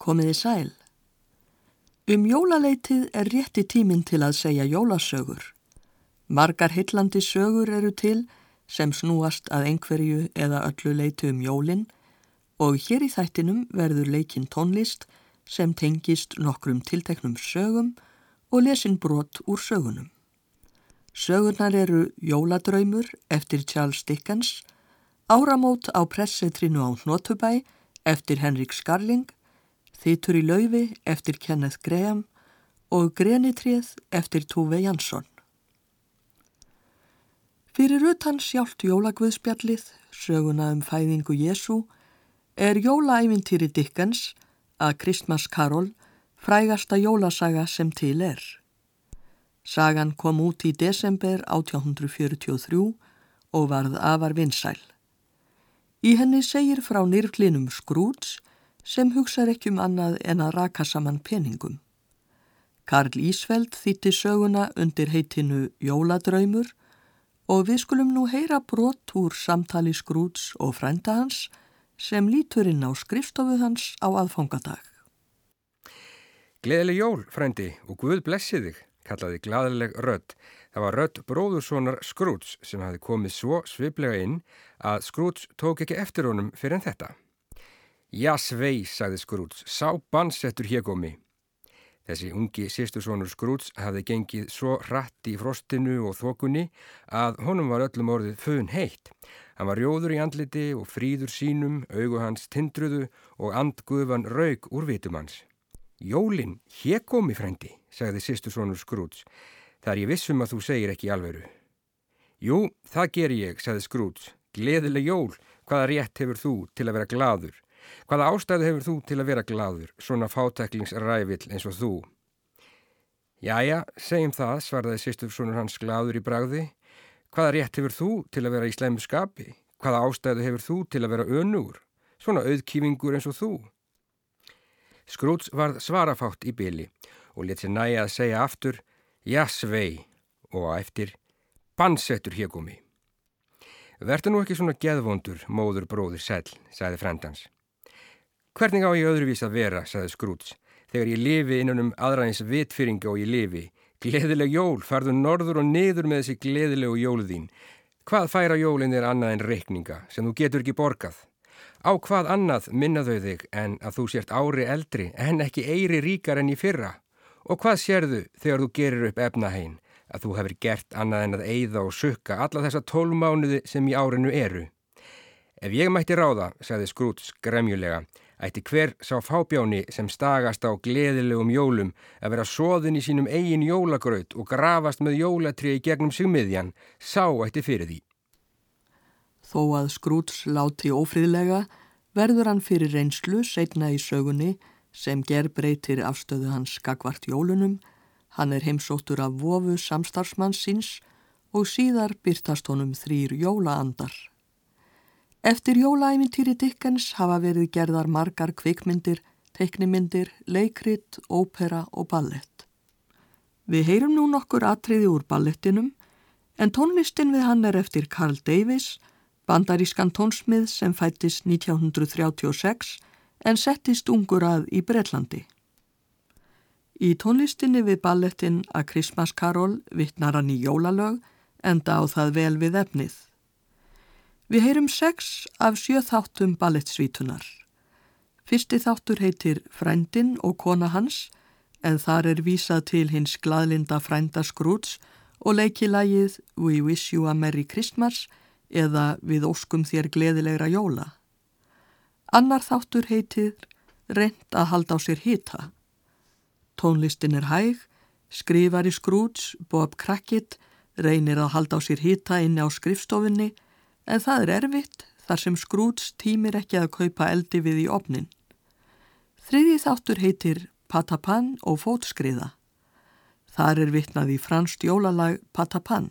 Komiði sæl. Um jólaleitið er rétti tíminn til að segja jólasögur. Margar hillandi sögur eru til sem snúast að einhverju eða öllu leitu um jólinn og hér í þættinum verður leikinn tónlist sem tengist nokkrum tilteknum sögum og lesin brot úr sögunum. Sögurnar eru Jóladraumur eftir Charles Dickens, Áramót á pressetrinu á Hnotubæ eftir Henrik Skarling, Þýtur í laufi eftir Kenneth Graham og Grenitrið eftir Tove Jansson. Fyrir utan sjálft jólagvöðspjallið, söguna um fæðingu Jésu, er jólaævintýri Dickens að Kristmas Karol frægasta jólasaga sem til er. Sagan kom út í desember 1843 og varð afar vinsæl. Í henni segir frá nýrklinum Skrúts sem hugsaður ekki um annað en að raka saman peningum. Karl Ísfeld þýtti söguna undir heitinu Jóladraumur og við skulum nú heyra brot úr samtali Skrúts og frænda hans sem lítur inn á skrifstofu hans á aðfangadag. Gleðileg jól, frændi, og Guð blessi þig, kallaði glaðileg rödd. Það var rödd bróðurssonar Skrúts sem hafi komið svo sviplega inn að Skrúts tók ekki eftir honum fyrir en þetta. Já svei, sagði Skrúts, sá bannsettur hérkomi. Þessi ungi sýstursonur Skrúts hafði gengið svo hratt í frostinu og þokunni að honum var öllum orðið fun heitt. Hann var rjóður í andliti og fríður sínum, augu hans tindruðu og andguðvan raug úr vitum hans. Jólin, hér komi frendi, sagði sýstursonur Skrúts. Það er ég vissum að þú segir ekki alveru. Jú, það ger ég, sagði Skrúts. Gleðileg jól, hvaða rétt hefur þú til að vera gladur? Hvaða ástæðu hefur þú til að vera gladur, svona fátæklingsrævill eins og þú? Jæja, segjum það, svarði sýstursonur hans gladur í bragði. Hvaða rétt hefur þú til að vera í slemmu skapi? Hvaða ástæðu hefur þú til að vera önur? Svona auðkífingur eins og þú? Skrúts varð svarafátt í byli og let sér næja að segja aftur ja svei og að eftir bannsettur hér komi. Verður nú ekki svona geðvondur, móður bróður sæl, sagði frendans. Hvernig á ég öðruvís að vera, sagði Skrúts, þegar ég lifi innan um aðræðins vitfyringa og ég lifi. Gleðileg jól, farðu norður og niður með þessi gleðilegu jóluðín. Hvað færa jólinn er annað en reikninga sem þú getur ekki borgað? Á hvað annað minnaðu þig en að þú sért ári eldri en ekki eiri ríkar enn í fyrra? Og hvað sérðu þegar þú gerir upp efnahein að þú hefur gert annað en að eigða og sukka alla þessa tólmánuði sem í árinu eru? Ef ég mætti ráða, sagði Skrúts gremjulega, ætti hver sá fábjáni sem stagast á gleðilegum jólum að vera soðin í sínum eigin jólagraut og grafast með jólatriði gegnum sigmiðjan, sá ætti fyrir því. Þó að Skrúts láti ófríðlega verður hann fyrir reynslu setna í sögunni sem ger breytir afstöðu hans skakvart jólunum, hann er heimsóttur af vofu samstarfsmanns síns og síðar byrtast honum þrýr jólaandar. Eftir jólaæmintýri Dickens hafa verið gerðar margar kvikmyndir, teiknimyndir, leikrit, ópera og ballett. Við heyrum nú nokkur atriði úr ballettinum en tónlistin við hann er eftir Carl Davis bandarískan tónsmið sem fættist 1936 en settist ungur að í Breitlandi. Í tónlistinni við ballettin að Christmas Carol vittnar hann í jólalög enda á það vel við efnið. Við heyrum sex af sjö þáttum ballettsvítunar. Fyrsti þáttur heitir Frændin og kona hans en þar er vísað til hins gladlinda frænda Skrúts og leikilagið We Wish You a Merry Christmas eða við óskum þér gleðilegra jóla. Annar þáttur heitir reynd að halda á sér hita. Tónlistin er hæg, skrifar í skrúts, Bob Crackett reynir að halda á sér hita inni á skrifstofinni en það er erfitt þar sem skrúts tímir ekki að kaupa eldi við í opnin. Þriði þáttur heitir Patapan og fótskriða. Þar er vittnað í fransk jólalag Patapan.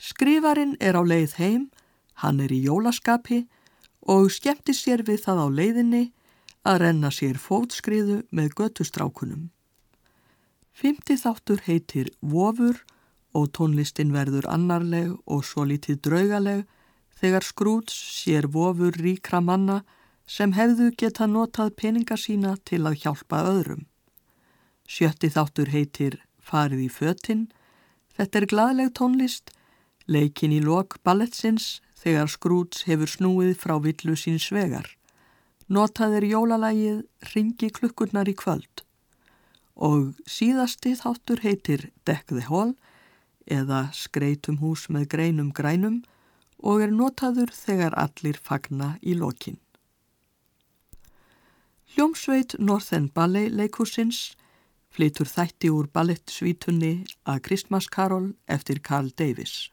Skrifarin er á leið heim, hann er í jólaskapi og skemmti sér við það á leiðinni að renna sér fótskriðu með göttustrákunum. Fymti þáttur heitir Vofur og tónlistin verður annarleg og svo litið draugaleg þegar skrúts sér Vofur ríkra manna sem hefðu geta notað peninga sína til að hjálpa öðrum. Sjötti þáttur heitir Farið í fötinn. Þetta er gladleg tónlist, leikin í lok balletsins þegar Skrúts hefur snúið frá villu sín svegar. Notað er jólalægið Ringi klukkurnar í kvöld og síðasti þáttur heitir the Hall eða Skreitum hús með greinum grænum og er notaður þegar allir fagna í lokin. Hljómsveit Northern Ballet leikúsins flytur þætti úr ballettsvítunni að Christmas Carol eftir Carl Davis.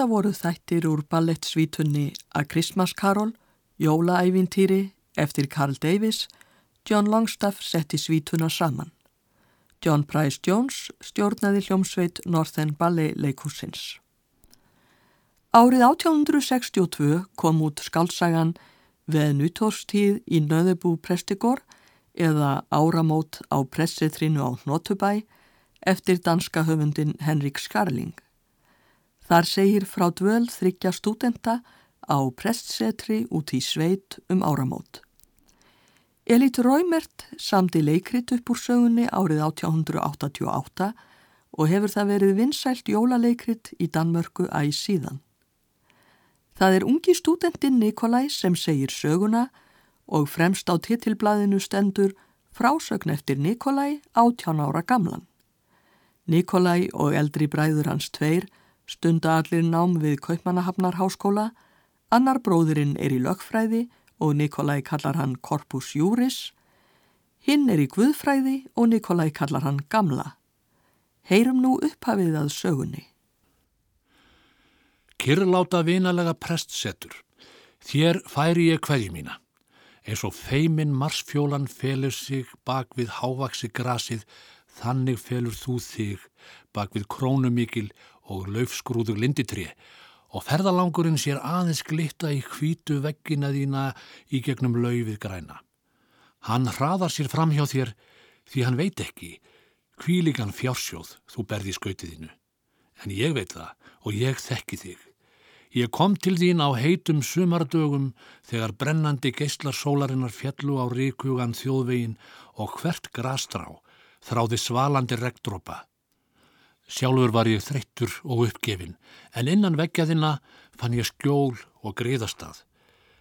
Þetta voru þættir úr ballettsvítunni A Christmas Carol, Jólaævintýri eftir Carl Davis, John Longstaff setti svítuna saman. John Price Jones stjórnaði hljómsveit Northern Ballet leikúsins. Árið 1862 kom út skálsagan Veð nuttórstíð í Nöðubú Prestigór eða Áramót á Pressetrinu á Hnotubæ eftir danska höfundin Henrik Skarling. Þar segir frá dvöl þryggja stúdenta á prestsetri út í sveit um áramót. Elít Róimert samdi leikrit upp úr sögunni árið 1888 og hefur það verið vinsælt jólaleikrit í Danmörku æg síðan. Það er ungi stúdendin Nikolai sem segir söguna og fremst á titilblæðinu stendur frásögn eftir Nikolai átján ára gamlan. Nikolai og eldri bræður hans tveir Stunda allir nám við Kaupmannahafnar háskóla, annar bróðurinn er í lögfræði og Nikolai kallar hann Corpus Juris, hinn er í Guðfræði og Nikolai kallar hann Gamla. Heyrum nú upphafið að sögunni. Kirláta vinalega prestsetur, þér færi ég hverju mína. Eins og feimin marsfjólan felur sig bak við hávaksi grasið, þannig felur þú þig bak við krónumikil og laufskrúður linditri og ferðalangurinn sér aðeins glitta í hvítu veggina þína í gegnum laufið græna. Hann hraðar sér fram hjá þér því hann veit ekki hvíligan fjársjóð þú berði skautiðinu. En ég veit það og ég þekki þig. Ég kom til þín á heitum sumardögum þegar brennandi geistlar sólarinnar fjallu á ríkugan þjóðvegin og hvert grastrá þráði svalandi regndrópa Sjálfur var ég þreyttur og uppgefin, en innan veggjaðina fann ég skjól og greiðastað.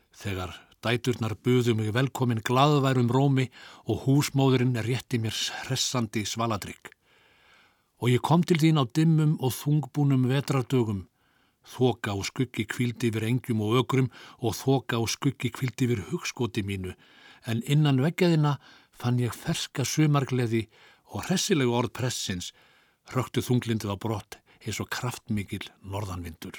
Þegar dæturnar buðu mig velkomin gladværum rómi og húsmóðurinn rétti mér hressandi svaladrygg. Og ég kom til þín á dimmum og þungbúnum vetrardögum, þoka og skuggi kvildi yfir engjum og ögrum og þoka og skuggi kvildi yfir hugskoti mínu, en innan veggjaðina fann ég ferska sumargleði og hressilegu orð pressins röktu þunglindið á brott eins og kraftmikil norðanvindur.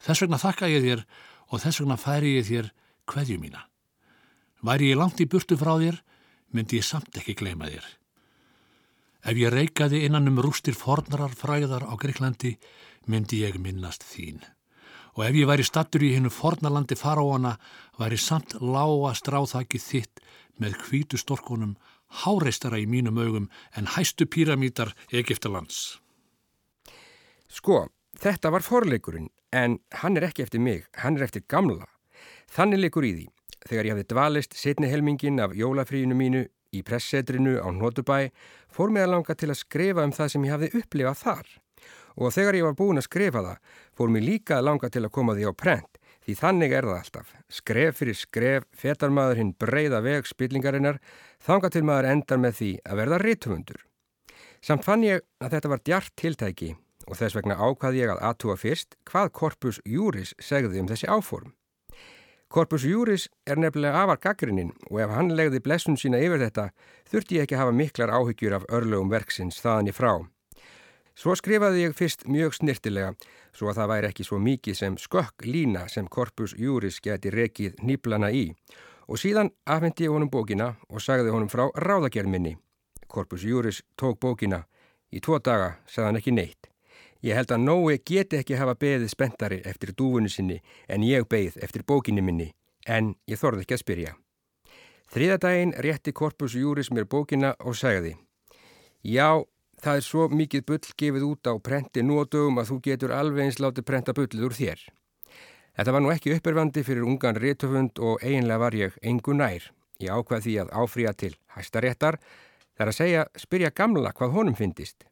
Þess vegna þakka ég þér og þess vegna færi ég þér hverju mína. Væri ég langt í burtu frá þér, myndi ég samt ekki gleyma þér. Ef ég reikaði innan um rústir fornarar fræðar á Greiklandi, myndi ég minnast þín. Og ef ég væri stattur í hennu fornalandi faraóana, væri samt lága stráþaki þitt með hvítu storkunum, háreistara í mínum augum en hæstu píramítar Egiptalands. Sko, þetta var forleikurinn, en hann er ekki eftir mig, hann er eftir gamla. Þannig leikur í því. Þegar ég hafði dvalist setni helmingin af jólafríinu mínu í pressetrinu á Nótubæ, fór mig að langa til að skrifa um það sem ég hafði upplifað þar. Og þegar ég var búin að skrifa það, fór mig líka að langa til að koma því á prent, því þannig er það alltaf. Skref fyrir skref, fetar maður hinn breyða veg spillingarinnar, þanga til maður endar með því að verða rítumundur. Samt fann ég að þetta var djart tiltæki og þess vegna ákvað ég að aðtúa fyrst hvað Corpus Juris segði um þessi áform. Corpus Juris er nefnilega afar gaggrinnin og ef hann legði blessun sína yfir þetta þurfti ég ekki að hafa miklar áhyggjur af örlögum verksins þaðan í frá. Svo skrifaði ég fyrst mjög snirtilega svo að það væri ekki svo mikið sem skökk lína sem Corpus Juris geti rekið nýblana í og síðan afhendi ég honum bókina og sagði honum frá ráðagerminni. Corpus Juris tók bókina. Í tvo daga sagði hann ekki neitt. Ég held að Nói geti ekki hafa beðið spenntari eftir dúfunni sinni en ég beðið eftir bókinni minni, en ég þorði ekki að spyrja. Þriðadaginn rétti Korpus Júris mér bókina og sagði Já, það er svo mikið bull gefið út á prenti nú á dögum að þú getur alveg eins látið prenta bullið úr þér. Þetta var nú ekki upperfandi fyrir ungan réttöfund og eiginlega var ég engu nær. Ég ákvað því að áfrýja til hæstaréttar þar að segja spyrja gamla hvað honum fyndist.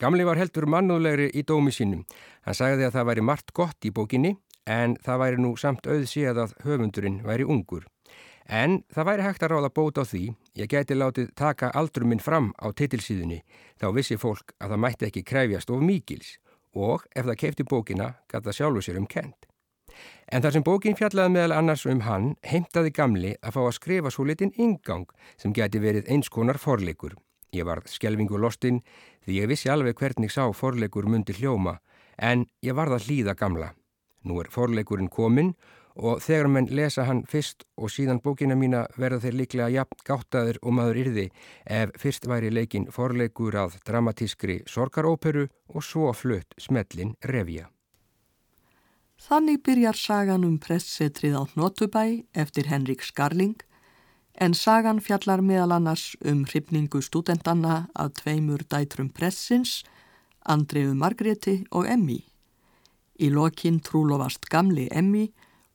Gamli var heldur mannúðlegri í dómi sínum. Hann sagði að það væri margt gott í bókinni en það væri nú samt auðsíð að höfundurinn væri ungur. En það væri hægt að ráða bót á því, ég geti látið taka aldrum minn fram á titilsíðunni, þá vissi fólk að það mætti ekki kræfjast of mikils og ef það keipti bókina gæti það sjálfu sér um kent. En þar sem bókin fjallaði meðal annars um hann, heimtaði gamli að fá að skrifa svo litin ingang sem geti verið eins konar forleikur. Ég varð skjelvingu lostinn því ég vissi alveg hvernig sá forleikur mundi hljóma en ég varð að hlýða gamla. Nú er forleikurinn kominn og þegar menn lesa hann fyrst og síðan bókina mína verða þeir líklega jafn gáttaður og maður yrði ef fyrst væri leikin forleikur að dramatískri sorgaróperu og svo flutt smellin revja. Þannig byrjar sagan um pressetrið á Notubæ eftir Henrik Skarling en sagan fjallar meðal annars um hrifningu stúdendanna af tveimur dætrum pressins, Andriðu Margreti og Emmi. Í lokinn trúlofast gamli Emmi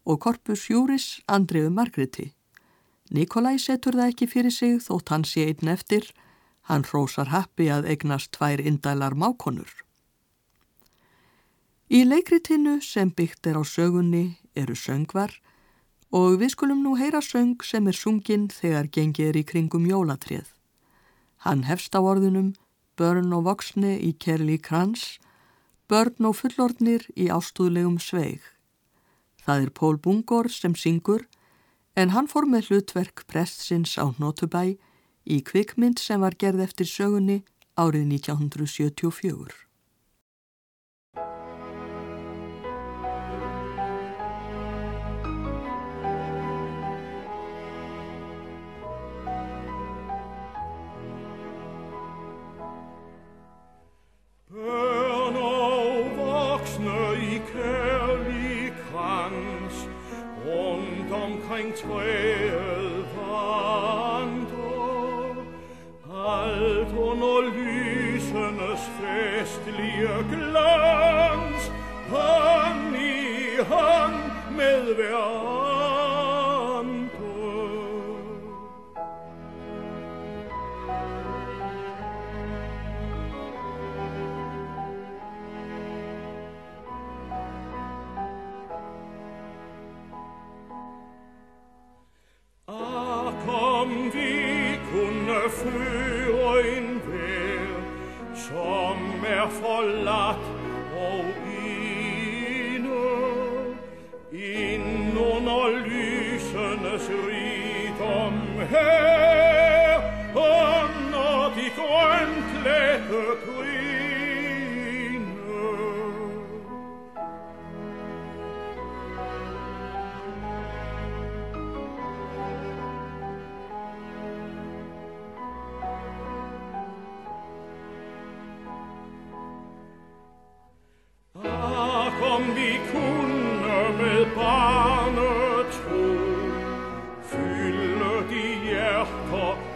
og Korpus Júris Andriðu Margreti. Nikolai setur það ekki fyrir sig þótt hann sé einn eftir, hann hrósar happi að eignast tvær indælar mákonur. Í leikritinu sem byggt er á sögunni eru söngvar, og við skulum nú heyra söng sem er sunginn þegar gengið er í kringum jólatrið. Hann hefst á orðunum börn og voksni í kerli krans, börn og fullordnir í ástúðlegum sveig. Það er Pól Bungor sem syngur en hann fór með hlutverk prestsins á Nótubæ í kvikmynd sem var gerð eftir sögunni árið 1974.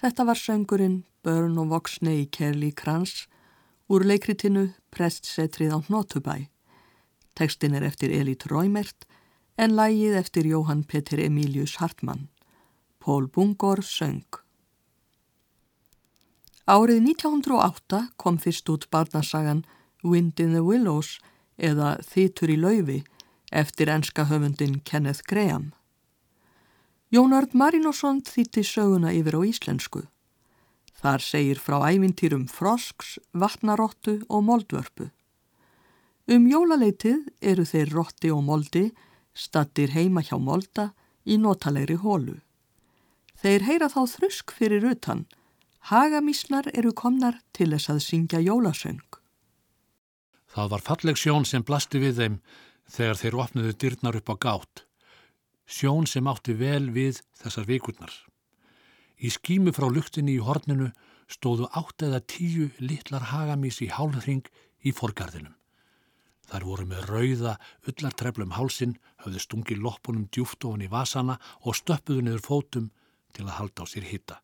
Þetta var söngurinn Börn og voksni í Kerli Krans úr leikritinu Prestsetrið á Hnotubæ. Tekstin er eftir Elít Róimert en lægið eftir Jóhann Petir Emilius Hartmann. Pól Bungor söng. Árið 1908 kom fyrst út barnasagan Wind in the Willows eða Þýtur í laufi eftir enska höfundin Kenneth Graham. Jónard Marínosson þýtti söguna yfir á íslensku. Þar segir frá ævintýrum frosks, vatnaróttu og moldvörpu. Um jólaleitið eru þeir rotti og moldi stattir heima hjá molda í notalegri hólu. Þeir heyra þá þrusk fyrir utan. Hagamísnar eru komnar til þess að syngja jólasöng. Það var falleg sjón sem blasti við þeim þegar þeir opnuðu dyrnar upp á gátt. Sjón sem átti vel við þessar vikurnar. Í skímu frá luktinni í horninu stóðu átt eða tíu litlar hagamís í hálfring í forgarðinum. Þar voru með rauða, ullartreflum hálsin, höfðu stungi loppunum djúft ofan í vasana og stöppuðu niður fótum til að halda á sér hitta.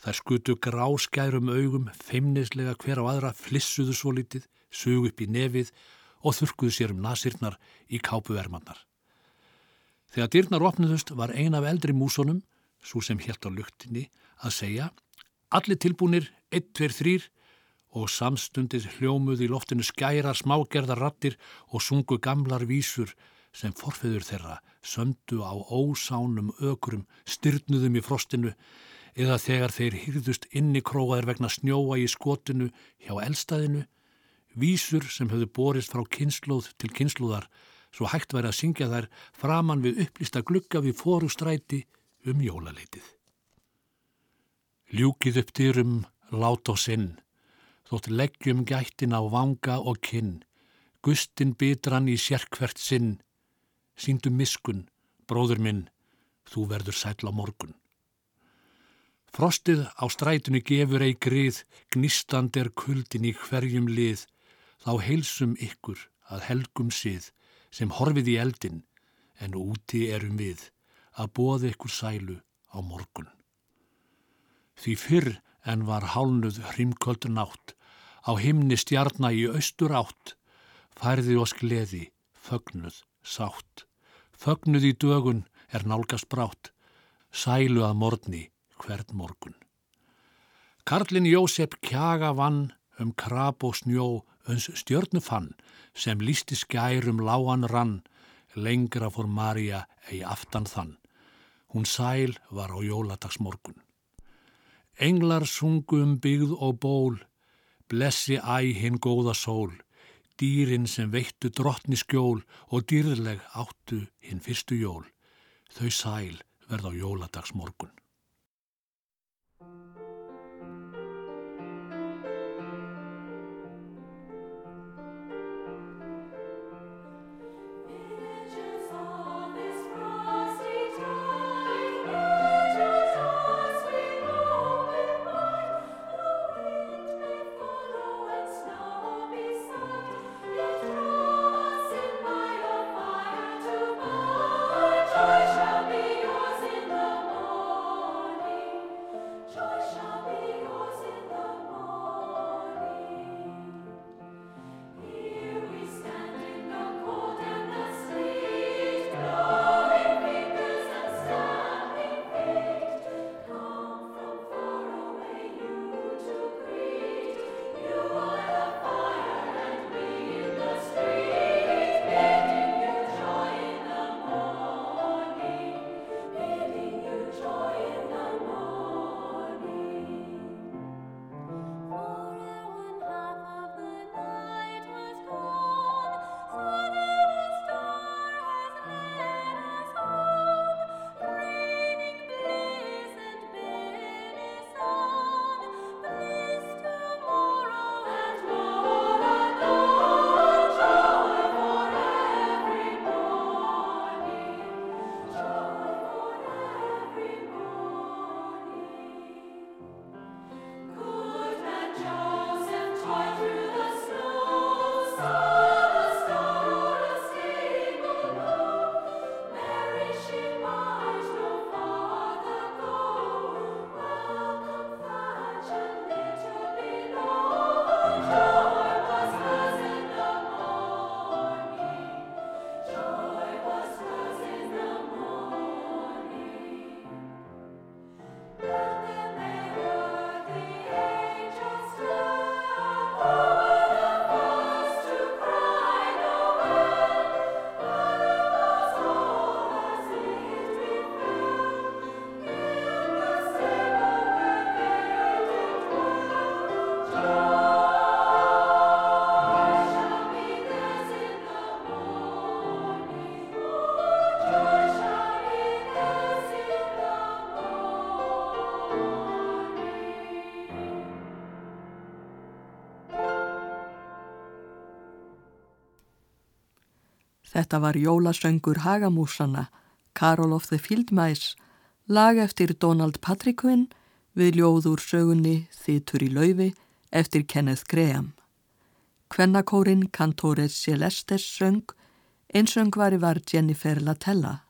Þær skutu gráskærum augum, feimnislega hver á aðra, flissuðu svo litið, sugu upp í nefið og þurkuðu sér um nasirnar í kápuvermannar. Þegar dyrnar opnuðust var ein af eldri músunum, svo sem helt á luktinni, að segja Allir tilbúnir, 1, 2, 3 og samstundið hljómuð í loftinu skærar smágerðar rattir og sungu gamlar vísur sem forfiður þeirra söndu á ósánum ökrum, styrnuðum í frostinu eða þegar þeir hýrðust inni króaðir vegna snjóa í skotinu hjá elstaðinu, vísur sem höfðu borist frá kynnslóð til kynnslóðar svo hægt væri að syngja þær framann við upplýsta glugga við fórustræti um jólaleitið. Ljúkið upp dyrum, lát á sinn, þótt leggjum gættin á vanga og kinn, gustin bitran í sérkvert sinn, síndum miskun, bróður minn, þú verður sæl á morgun. Frostið á strætunni gefur ei grið, gnistand er kuldin í hverjum lið, þá heilsum ykkur að helgum sið, sem horfið í eldin, en úti erum við að bóða ykkur sælu á morgun. Því fyrr en var hálnuð hrimköldur nátt, á himni stjarnar í austur átt, færði oss gleði, fögnuð, sátt. Fögnuð í dögun er nálgast brátt, sælu að morgni hvern morgun. Karlin Jósef kjaga vann um krab og snjó uns stjörnu fann sem lísti skærum láan rann, lengra fór Marja eigi aftan þann. Hún sæl var á jóladagsmorgun. Englar sungu um byggð og ból, blessi æ hinn góða sól, dýrin sem veittu drottni skjól og dýrleg áttu hinn fyrstu jól. Þau sæl verð á jóladagsmorgun. Þetta var jólasöngur Hagamúsana, Karol of the Field Mice, lag eftir Donald Patrickvinn við ljóður sögunni Þitur í laufi eftir Kenneth Graham. Kvennakórin Cantores Celestes söng, einsöngvari var Jennifer Latella.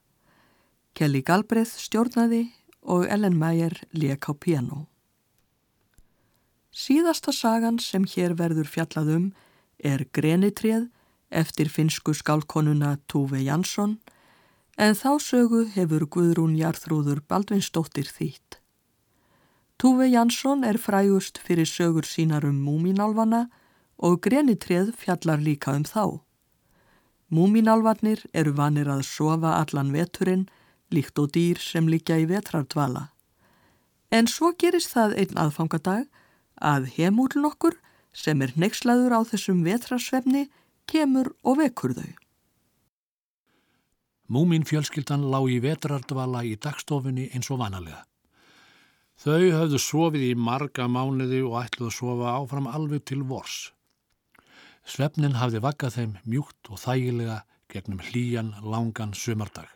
Kelly Galbraith stjórnaði og Ellen Meyer leik á piano. Síðasta sagan sem hér verður fjallað um er Grenitrið eftir finsku skálkonuna Tuve Jansson en þá sögu hefur Guðrún Jarþrúður Baldvinsdóttir þýtt. Tuve Jansson er frægust fyrir sögur sínar um múminálvana og Grenitrið fjallar líka um þá. Múminálvarnir eru vanir að sofa allan veturinn líkt og dýr sem líkja í vetrardvala. En svo gerist það einn aðfangadag að hemúlun okkur sem er neykslaður á þessum vetrarsvefni kemur og vekur þau. Múmin fjölskyldan lá í vetrardvala í dagstofunni eins og vanalega. Þau höfðu sofið í marga mánuði og ætluð að sofa áfram alveg til vors. Svefnin hafði vakkað þeim mjúkt og þægilega gegnum hlýjan langan sömardag.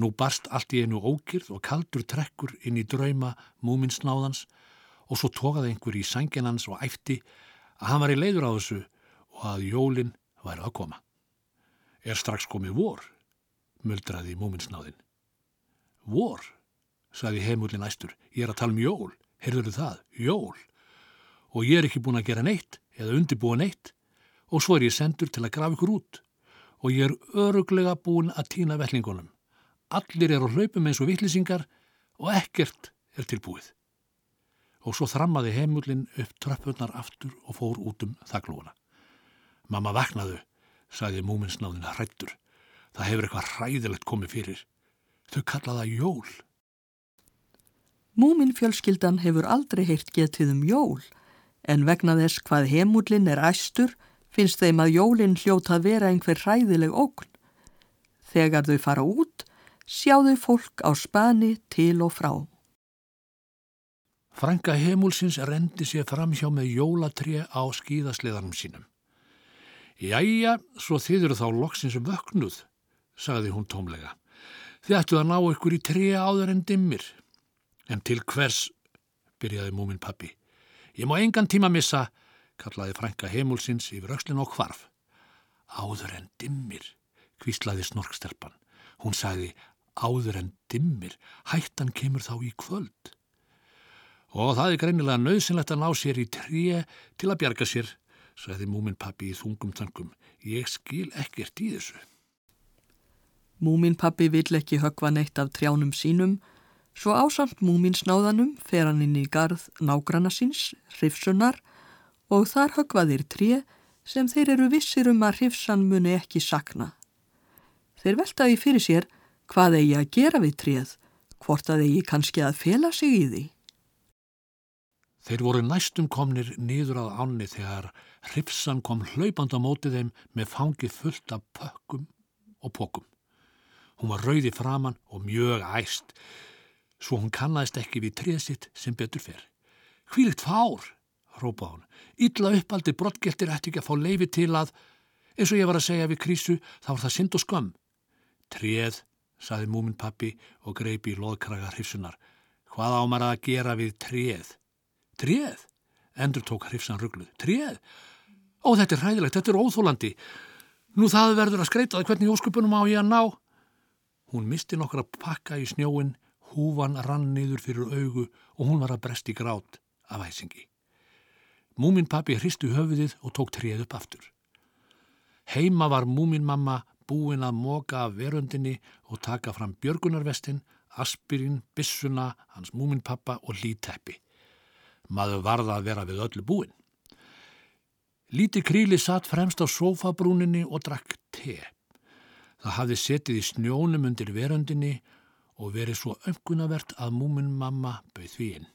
Nú barst allt í einu ókýrð og kaldur trekkur inn í drauma múminsnáðans og svo tókaði einhver í sænginans og æfti að hann var í leiður á þessu og að jólinn væri að koma. Er strax komið vor, muldraði múminsnáðin. Vor, saði heimullin æstur, ég er að tala um jól, heyrður það, jól. Og ég er ekki búin að gera neitt eða undirbúa neitt og svo er ég sendur til að grafa ykkur út og ég er öruglega búin að týna vellingunum. Allir er á hlaupum eins og vittlisingar og ekkert er tilbúið og svo þrammaði heimullin upp tröppunar aftur og fór út um þaglúuna. Mamma vaknaðu, sagði múminsnáðina hrættur. Það hefur eitthvað hræðilegt komið fyrir. Þau kallaða jól. Múminfjölskyldan hefur aldrei heyrt getið um jól, en vegna þess hvað heimullin er æstur, finnst þeim að jólinn hljóta að vera einhver hræðileg ógn. Þegar þau fara út, sjáðu fólk á spani til og frá. Franka Hemulsins rendi sér fram hjá með jólatré á skíðasliðanum sínum. Jæja, svo þið eru þá loksins vöknuð, sagði hún tómlega. Þið ættu að ná ykkur í tré áður en dimmir. En til hvers, byrjaði múmin pappi. Ég má engan tíma missa, kallaði Franka Hemulsins yfir aukslinn og hvarf. Áður en dimmir, kvíslaði snorkstelpan. Hún sagði, áður en dimmir, hættan kemur þá í kvöld og það er greinilega nöðsynlegt að ná sér í tré til að bjarga sér, sagði múmin pappi í þungum tangum. Ég skil ekkert í þessu. Múmin pappi vill ekki högva neitt af trjánum sínum, svo ásamt múmin snáðanum fer hann inn í garð nágrana síns, hrifsunar, og þar högvaðir tré sem þeir eru vissir um að hrifsan muni ekki sakna. Þeir veltaði fyrir sér hvað eigi að gera við tréð, hvort að eigi kannski að fela sig í því. Þeir voru næstum komnir nýður að ánni þegar hrifsan kom hlaupand á mótið þeim með fangið fullt af pökkum og pokum. Hún var rauði framann og mjög æst, svo hún kannast ekki við trésitt sem betur fer. Hvílitt fár, rópað hún, illa uppaldi brottgeltir ætti ekki að fá leifi til að, eins og ég var að segja við krísu, þá var það synd og skam. Tréð, saði múmin pappi og greipi í loðkraga hrifsunar. Hvað ámar að gera við tréð? Tréð, endur tók hrifsan ruggluð. Tréð? Ó, þetta er hræðilegt, þetta er óþólandi. Nú það verður að skreita það hvernig óskupunum á ég að ná. Hún misti nokkra pakka í snjóin, húfan rann niður fyrir augu og hún var að bresti grát af æsingi. Múmin pappi hristu höfuðið og tók tréð upp aftur. Heima var múmin mamma búin að móka af veröndinni og taka fram björgunarvestin, aspirinn, bissuna, hans múmin pappa og líteppi. Maður varða að vera við öllu búin. Líti kríli satt fremst á sofabrúninni og drakk te. Það hafði setið í snjónum undir veröndinni og verið svo ömkunavert að múmin mamma bauð því inn.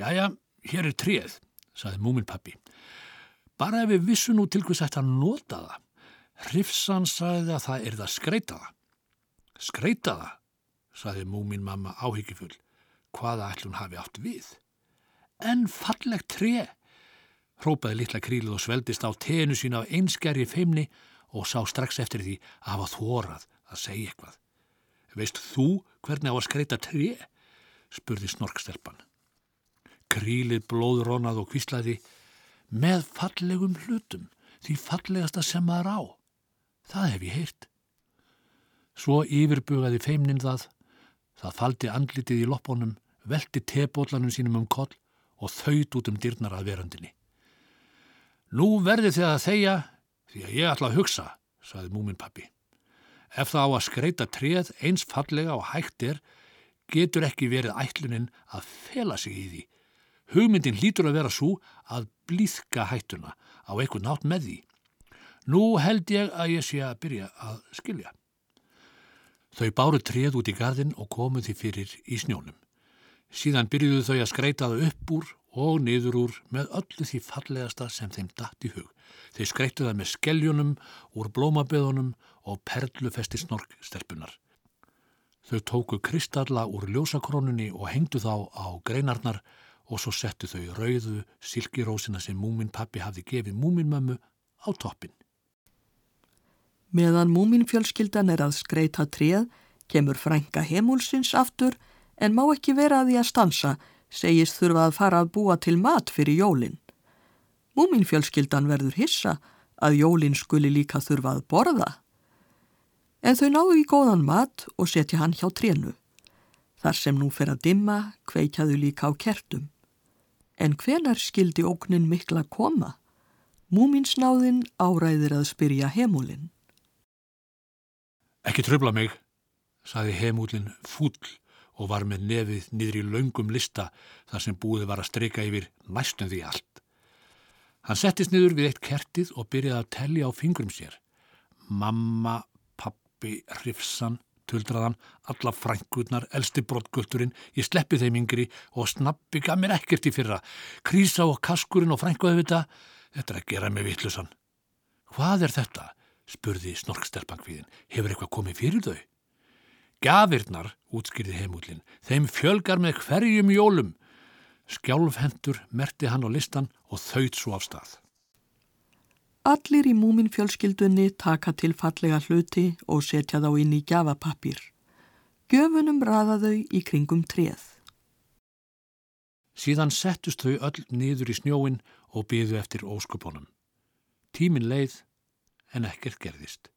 Jæja, hér er treð, saði múmin pappi. Bara ef við vissum nú til hvers ætti að nota það. Hrifsan saði að það er það skreita það. Skreita það, saði múmin mamma áhyggjufull. Hvaða ætlun hafi átt við? En fallegt tre, hrópaði litla krílið og sveldist á tenu sín af einskerri feimni og sá strax eftir því að hafa þórað að segja eitthvað. Veist þú hvernig á að skreita tré? spurði snorkstelpan. Krílið blóðrónað og kvíslaði með fallegum hlutum, því fallegasta sem maður á. Það hef ég heyrt. Svo yfirbugaði feimnin það, það faldi andlitið í loppunum, velti tebólanum sínum um koll og þaut út um dyrnar að verandinni. Nú verði þið að þeia því að ég ætla að hugsa, saði múmin pappi. Ef það á að skreita treð eins fallega og hægt er, getur ekki verið ætlunin að fela sig í því. Hugmyndin hlýtur að vera svo að blíðka hættuna á eitthvað nátt með því. Nú held ég að ég sé að byrja að skilja. Þau báru treð út í gardin og komuð því fyrir í snjónum. Síðan byrjuðu þau að skreita það upp úr og niður úr með öllu því fallegasta sem þeim dætt í hug. Þeir skreittu það með skelljunum, úr blómabeðunum og perlufesti snorkstelpunar. Þau tóku kristalla úr ljósakrónunni og hengdu þá á greinarnar og svo settu þau rauðu silkirósina sem múmin pappi hafði gefið múminmömmu á toppin. Meðan múminfjölskyldan er að skreita tríð, kemur frænka heimúlsins aftur en má ekki vera að því að stansa, segist þurfa að fara að búa til mat fyrir jólinn. Múminfjölskyldan verður hissa að jólinn skuli líka þurfa að borða. En þau náðu í góðan mat og setja hann hjá trénu. Þar sem nú fer að dimma, kveikjaðu líka á kertum. En hvenar skildi óknin mikla koma? Múminsnáðinn áræðir að spyrja heimúlinn. Ekki tröfla mig, saði heimúlinn fúll og var með nefið niður í laungum lista þar sem búið var að streika yfir næstum því allt. Hann settist niður við eitt kertið og byrjaði að tellja á fingrum sér. Mamma, pappi, hrifsan, tuldraðan, alla frængunar, elsti brottgöldurinn, ég sleppi þeim yngri og snabbi gaf mér ekkert í fyrra. Krísa og kaskurinn og frænguði við þetta, þetta er að gera mig vittlusan. Hvað er þetta? spurði snorkstelpankviðin. Hefur eitthvað komið fyrir þau? Gafirnar, útskýrði heimúlinn, þeim fjölgar með hverjum jólum. Skjálfhendur merti hann á listan og þauðt svo af stað. Allir í múmin fjölskyldunni taka til fallega hluti og setja þá inn í gjafapappir. Gjöfunum raða þau í kringum treð. Síðan settust þau öll niður í snjóin og byðu eftir óskupunum. Tímin leið en ekkert gerðist.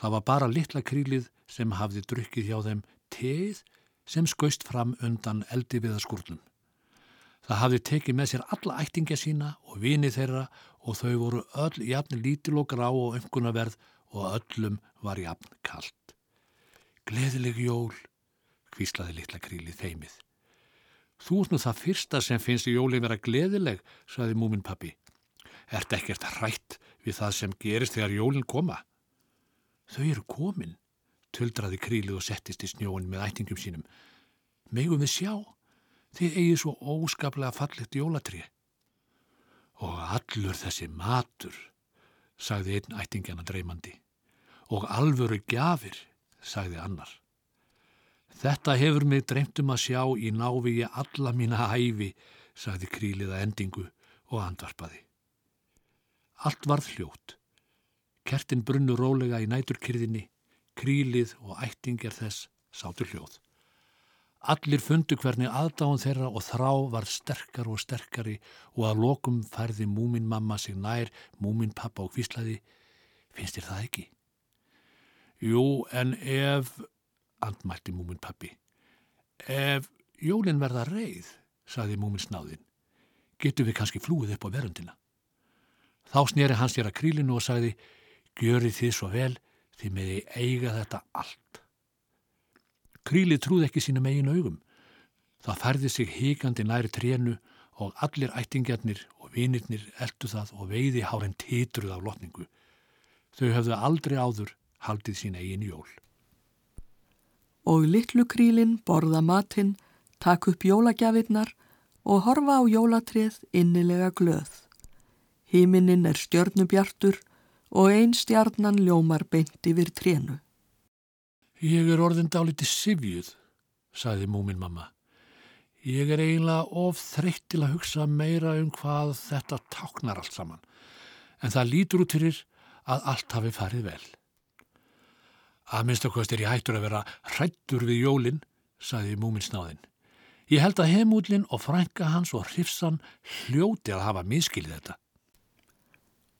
Það var bara litla krílið sem hafði drukkið hjá þeim teið sem skaust fram undan eldi viða skurnum. Það hafði tekið með sér alla ættingja sína og vini þeirra og þau voru öll jafn lítil og grá og umkunnaverð og öllum var jafn kallt. Gleðileg jól, hvíslaði litla krílið þeimið. Þú ert nú það fyrsta sem finnst jólið vera gleðileg, saði múmin pappi. Ert ekkert hrætt við það sem gerist þegar jólinn koma? Þau eru komin, tuldraði krílið og settist í snjóin með ættingum sínum. Megum við sjá? Þið eigið svo óskaplega fallit jólatrið. Og allur þessi matur, sagði einn ættingjana dreymandi. Og alvöru gjafir, sagði annar. Þetta hefur mig dreymtum að sjá í návíi alla mína hæfi, sagði kríliða endingu og andvarpaði. Allt varð hljót. Kertin brunnu rólega í næturkyrðinni, krílið og ættingjar þess sátu hljóð. Allir fundu hvernig aðdáðan þeirra og þrá var sterkar og sterkari og að lokum færði múmin mamma sig nær, múmin pappa og hvíslaði, finnst þér það ekki? Jú, en ef, andmælti múmin pappi, ef jólinn verða reið, saði múmin snáðinn, getur við kannski flúið upp á verundina. Þá snýri hans þér að krílinu og sagði, gjöri þið svo vel, þið meði eiga þetta allt. Krílið trúði ekki sínum eigin augum. Það færði sig híkandi næri trénu og allir ættingjarnir og vinirnir eldu það og veiði háren titruð af lotningu. Þau höfðu aldrei áður haldið sín eigin jól. Og litlu krílin borða matinn, takk upp jólagjafinnar og horfa á jólatrið innilega glöð. Hímininn er stjörnubjartur og ein stjarnan ljómar beint yfir trénu. Ég er orðin dáliti sifjuð, sagði múmin mamma. Ég er eiginlega of þreytt til að hugsa meira um hvað þetta táknar allt saman. En það lítur út fyrir að allt hafi farið vel. Að minnstakost er ég hættur að vera hrættur við jólinn, saði múminsnáðinn. Ég held að heimúlinn og frænka hans og hrifsan hljóti að hafa miskilið þetta.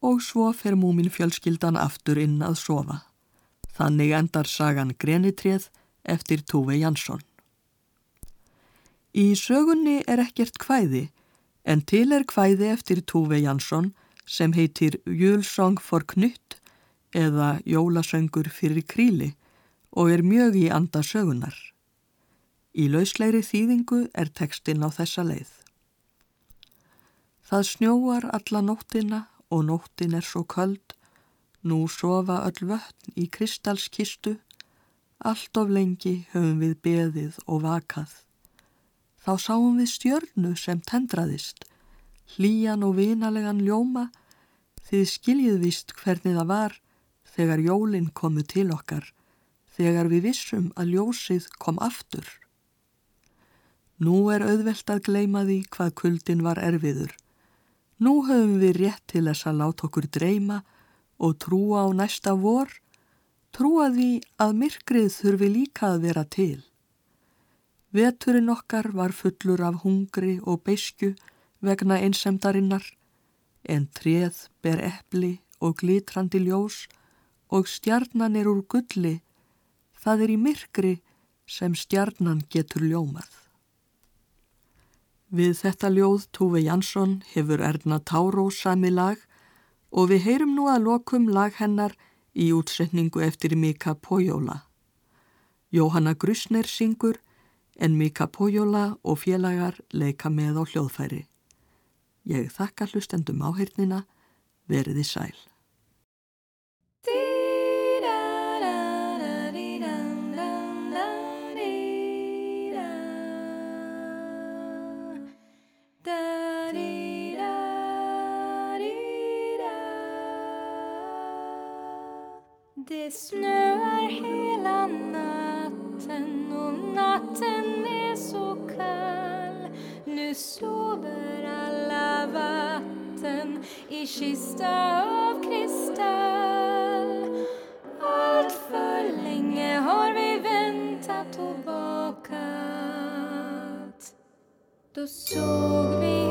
Og svo fer múmin fjölskyldan aftur inn að sofa. Þannig endar sagan Grenitrið eftir Túve Jansson. Í sögunni er ekkert kvæði, en til er kvæði eftir Túve Jansson sem heitir Júlsong for Knutt eða Jólasöngur fyrir kríli og er mjög í anda sögunar. Í lausleiri þýðingu er tekstinn á þessa leið. Það snjóar alla nóttina og nóttin er svo köld, nú sofa öll vötn í kristalskistu, allt of lengi höfum við beðið og vakað. Þá sáum við stjörnu sem tendraðist, hlýjan og vinalegan ljóma, þið skiljið vist hvernig það var þegar jólinn komu til okkar, þegar við vissum að ljósið kom aftur. Nú er auðvelt að gleima því hvað kuldin var erfiður. Nú höfum við rétt til þess að láta okkur dreyma og trúa á næsta vor, trúa því að myrkrið þurfi líka að vera til. Veturinn okkar var fullur af hungri og beisku vegna einsemdarinnar, en treð ber eppli og glitrandi ljós og stjarnan er úr gulli, það er í myrkri sem stjarnan getur ljómað. Við þetta ljóð Túfi Jansson hefur Erna Táró sami lag og við heyrum nú að lokum lag hennar í útsetningu eftir Mika Pójóla. Jóhanna Grusner syngur en Mika Pójóla og félagar leika með á hljóðfæri. Ég þakka hlustendum áheirnina, veriði sæl. Det snöar hela natten och natten är så kall. Nu sover alla vatten i kista av kristall. Allt för länge har vi väntat och bakat. Då såg vi